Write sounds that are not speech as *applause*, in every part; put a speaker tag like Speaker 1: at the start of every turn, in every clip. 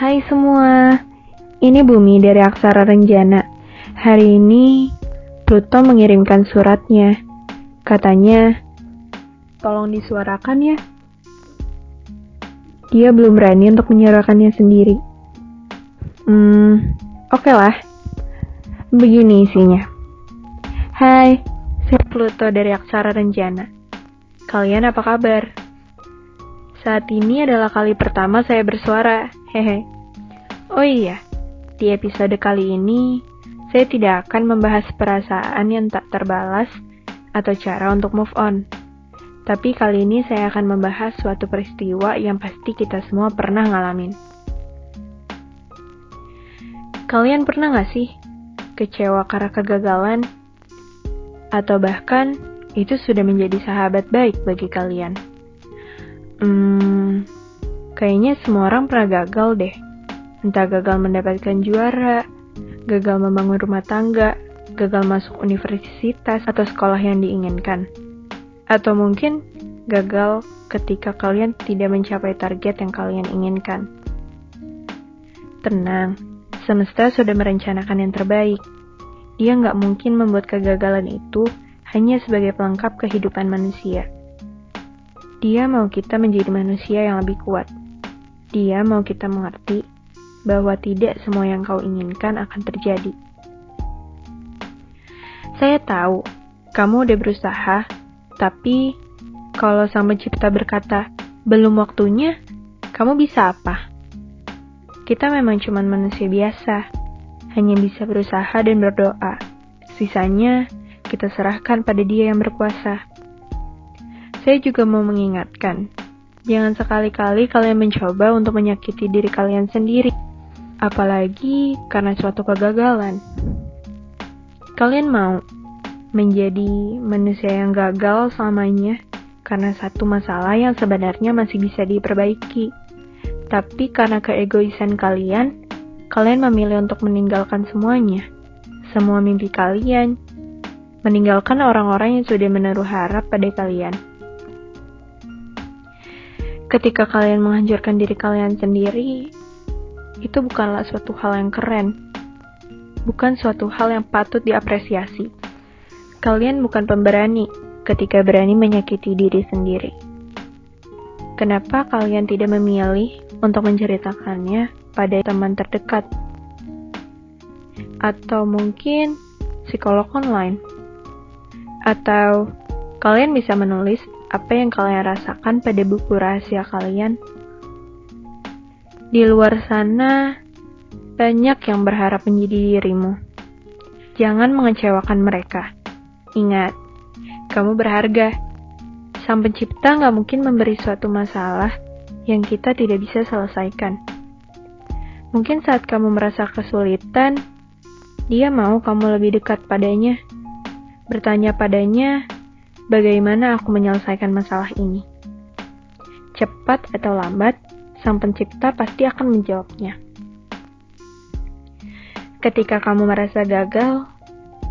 Speaker 1: Hai semua, ini Bumi dari Aksara Renjana. Hari ini Pluto mengirimkan suratnya. Katanya, tolong disuarakan ya. Dia belum berani untuk menyuarakannya sendiri. Hmm, oke okay lah. Begini isinya. Hai, saya Pluto dari Aksara Renjana. Kalian apa kabar? Saat ini adalah kali pertama saya bersuara. Hehe. Oh iya, di episode kali ini saya tidak akan membahas perasaan yang tak terbalas atau cara untuk move on. Tapi kali ini saya akan membahas suatu peristiwa yang pasti kita semua pernah ngalamin. Kalian pernah gak sih kecewa karena kegagalan? Atau bahkan itu sudah menjadi sahabat baik bagi kalian? Hmm, kayaknya semua orang pernah gagal deh. Entah gagal mendapatkan juara, gagal membangun rumah tangga, gagal masuk universitas atau sekolah yang diinginkan. Atau mungkin gagal ketika kalian tidak mencapai target yang kalian inginkan. Tenang, semesta sudah merencanakan yang terbaik. Dia nggak mungkin membuat kegagalan itu hanya sebagai pelengkap kehidupan manusia. Dia mau kita menjadi manusia yang lebih kuat. Dia mau kita mengerti bahwa tidak semua yang kau inginkan akan terjadi. Saya tahu, kamu udah berusaha, tapi kalau Sang Pencipta berkata, belum waktunya, kamu bisa apa? Kita memang cuma manusia biasa, hanya bisa berusaha dan berdoa. Sisanya, kita serahkan pada dia yang berkuasa. Saya juga mau mengingatkan, jangan sekali-kali kalian mencoba untuk menyakiti diri kalian sendiri, apalagi karena suatu kegagalan. Kalian mau menjadi manusia yang gagal selamanya karena satu masalah yang sebenarnya masih bisa diperbaiki. Tapi karena keegoisan kalian, kalian memilih untuk meninggalkan semuanya. Semua mimpi kalian, meninggalkan orang-orang yang sudah menaruh harap pada kalian. Ketika kalian menghancurkan diri kalian sendiri, itu bukanlah suatu hal yang keren. Bukan suatu hal yang patut diapresiasi. Kalian bukan pemberani ketika berani menyakiti diri sendiri. Kenapa kalian tidak memilih untuk menceritakannya pada teman terdekat? Atau mungkin psikolog online? Atau kalian bisa menulis apa yang kalian rasakan pada buku rahasia kalian? Di luar sana, banyak yang berharap menjadi dirimu. Jangan mengecewakan mereka. Ingat, kamu berharga. Sang pencipta nggak mungkin memberi suatu masalah yang kita tidak bisa selesaikan. Mungkin saat kamu merasa kesulitan, dia mau kamu lebih dekat padanya. Bertanya padanya, bagaimana aku menyelesaikan masalah ini. Cepat atau lambat, sang pencipta pasti akan menjawabnya. Ketika kamu merasa gagal,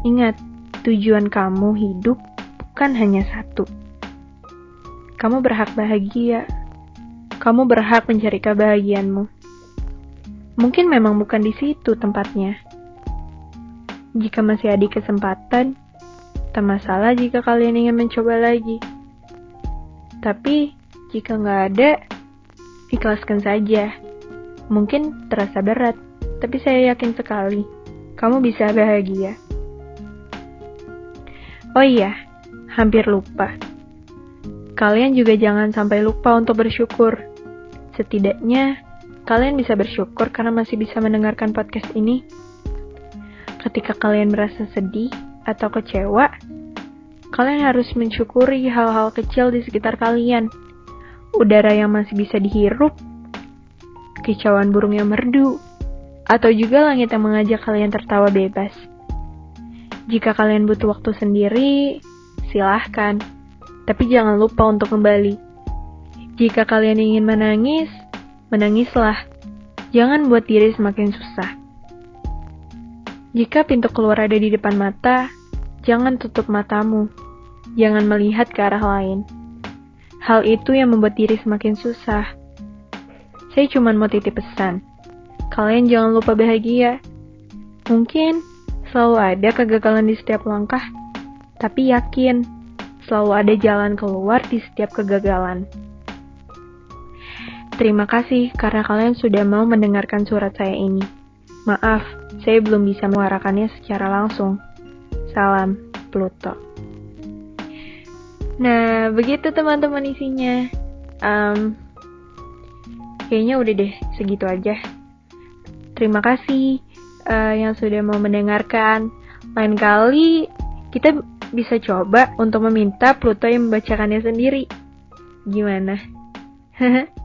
Speaker 1: ingat tujuan kamu hidup bukan hanya satu. Kamu berhak bahagia. Kamu berhak mencari kebahagiaanmu. Mungkin memang bukan di situ tempatnya. Jika masih ada kesempatan, tak masalah jika kalian ingin mencoba lagi. Tapi, jika nggak ada, ikhlaskan saja. Mungkin terasa berat, tapi saya yakin sekali kamu bisa bahagia. Oh iya, hampir lupa. Kalian juga jangan sampai lupa untuk bersyukur. Setidaknya, kalian bisa bersyukur karena masih bisa mendengarkan podcast ini. Ketika kalian merasa sedih atau kecewa, kalian harus mensyukuri hal-hal kecil di sekitar kalian. Udara yang masih bisa dihirup, kicauan burung yang merdu, atau juga langit yang mengajak kalian tertawa bebas. Jika kalian butuh waktu sendiri, silahkan. Tapi jangan lupa untuk kembali. Jika kalian ingin menangis, menangislah. Jangan buat diri semakin susah. Jika pintu keluar ada di depan mata, jangan tutup matamu. Jangan melihat ke arah lain. Hal itu yang membuat diri semakin susah. Saya cuma mau titip pesan. kalian jangan lupa bahagia. Mungkin selalu ada kegagalan di setiap langkah, tapi yakin selalu ada jalan keluar di setiap kegagalan. Terima kasih karena kalian sudah mau mendengarkan surat saya ini. Maaf, saya belum bisa menguarakannya secara langsung. Salam, Pluto. Nah, begitu teman-teman isinya. Um, kayaknya udah deh, segitu aja. Terima kasih uh, yang sudah mau mendengarkan. Lain kali kita bisa coba untuk meminta Pluto yang membacakannya sendiri. Gimana? *laughs*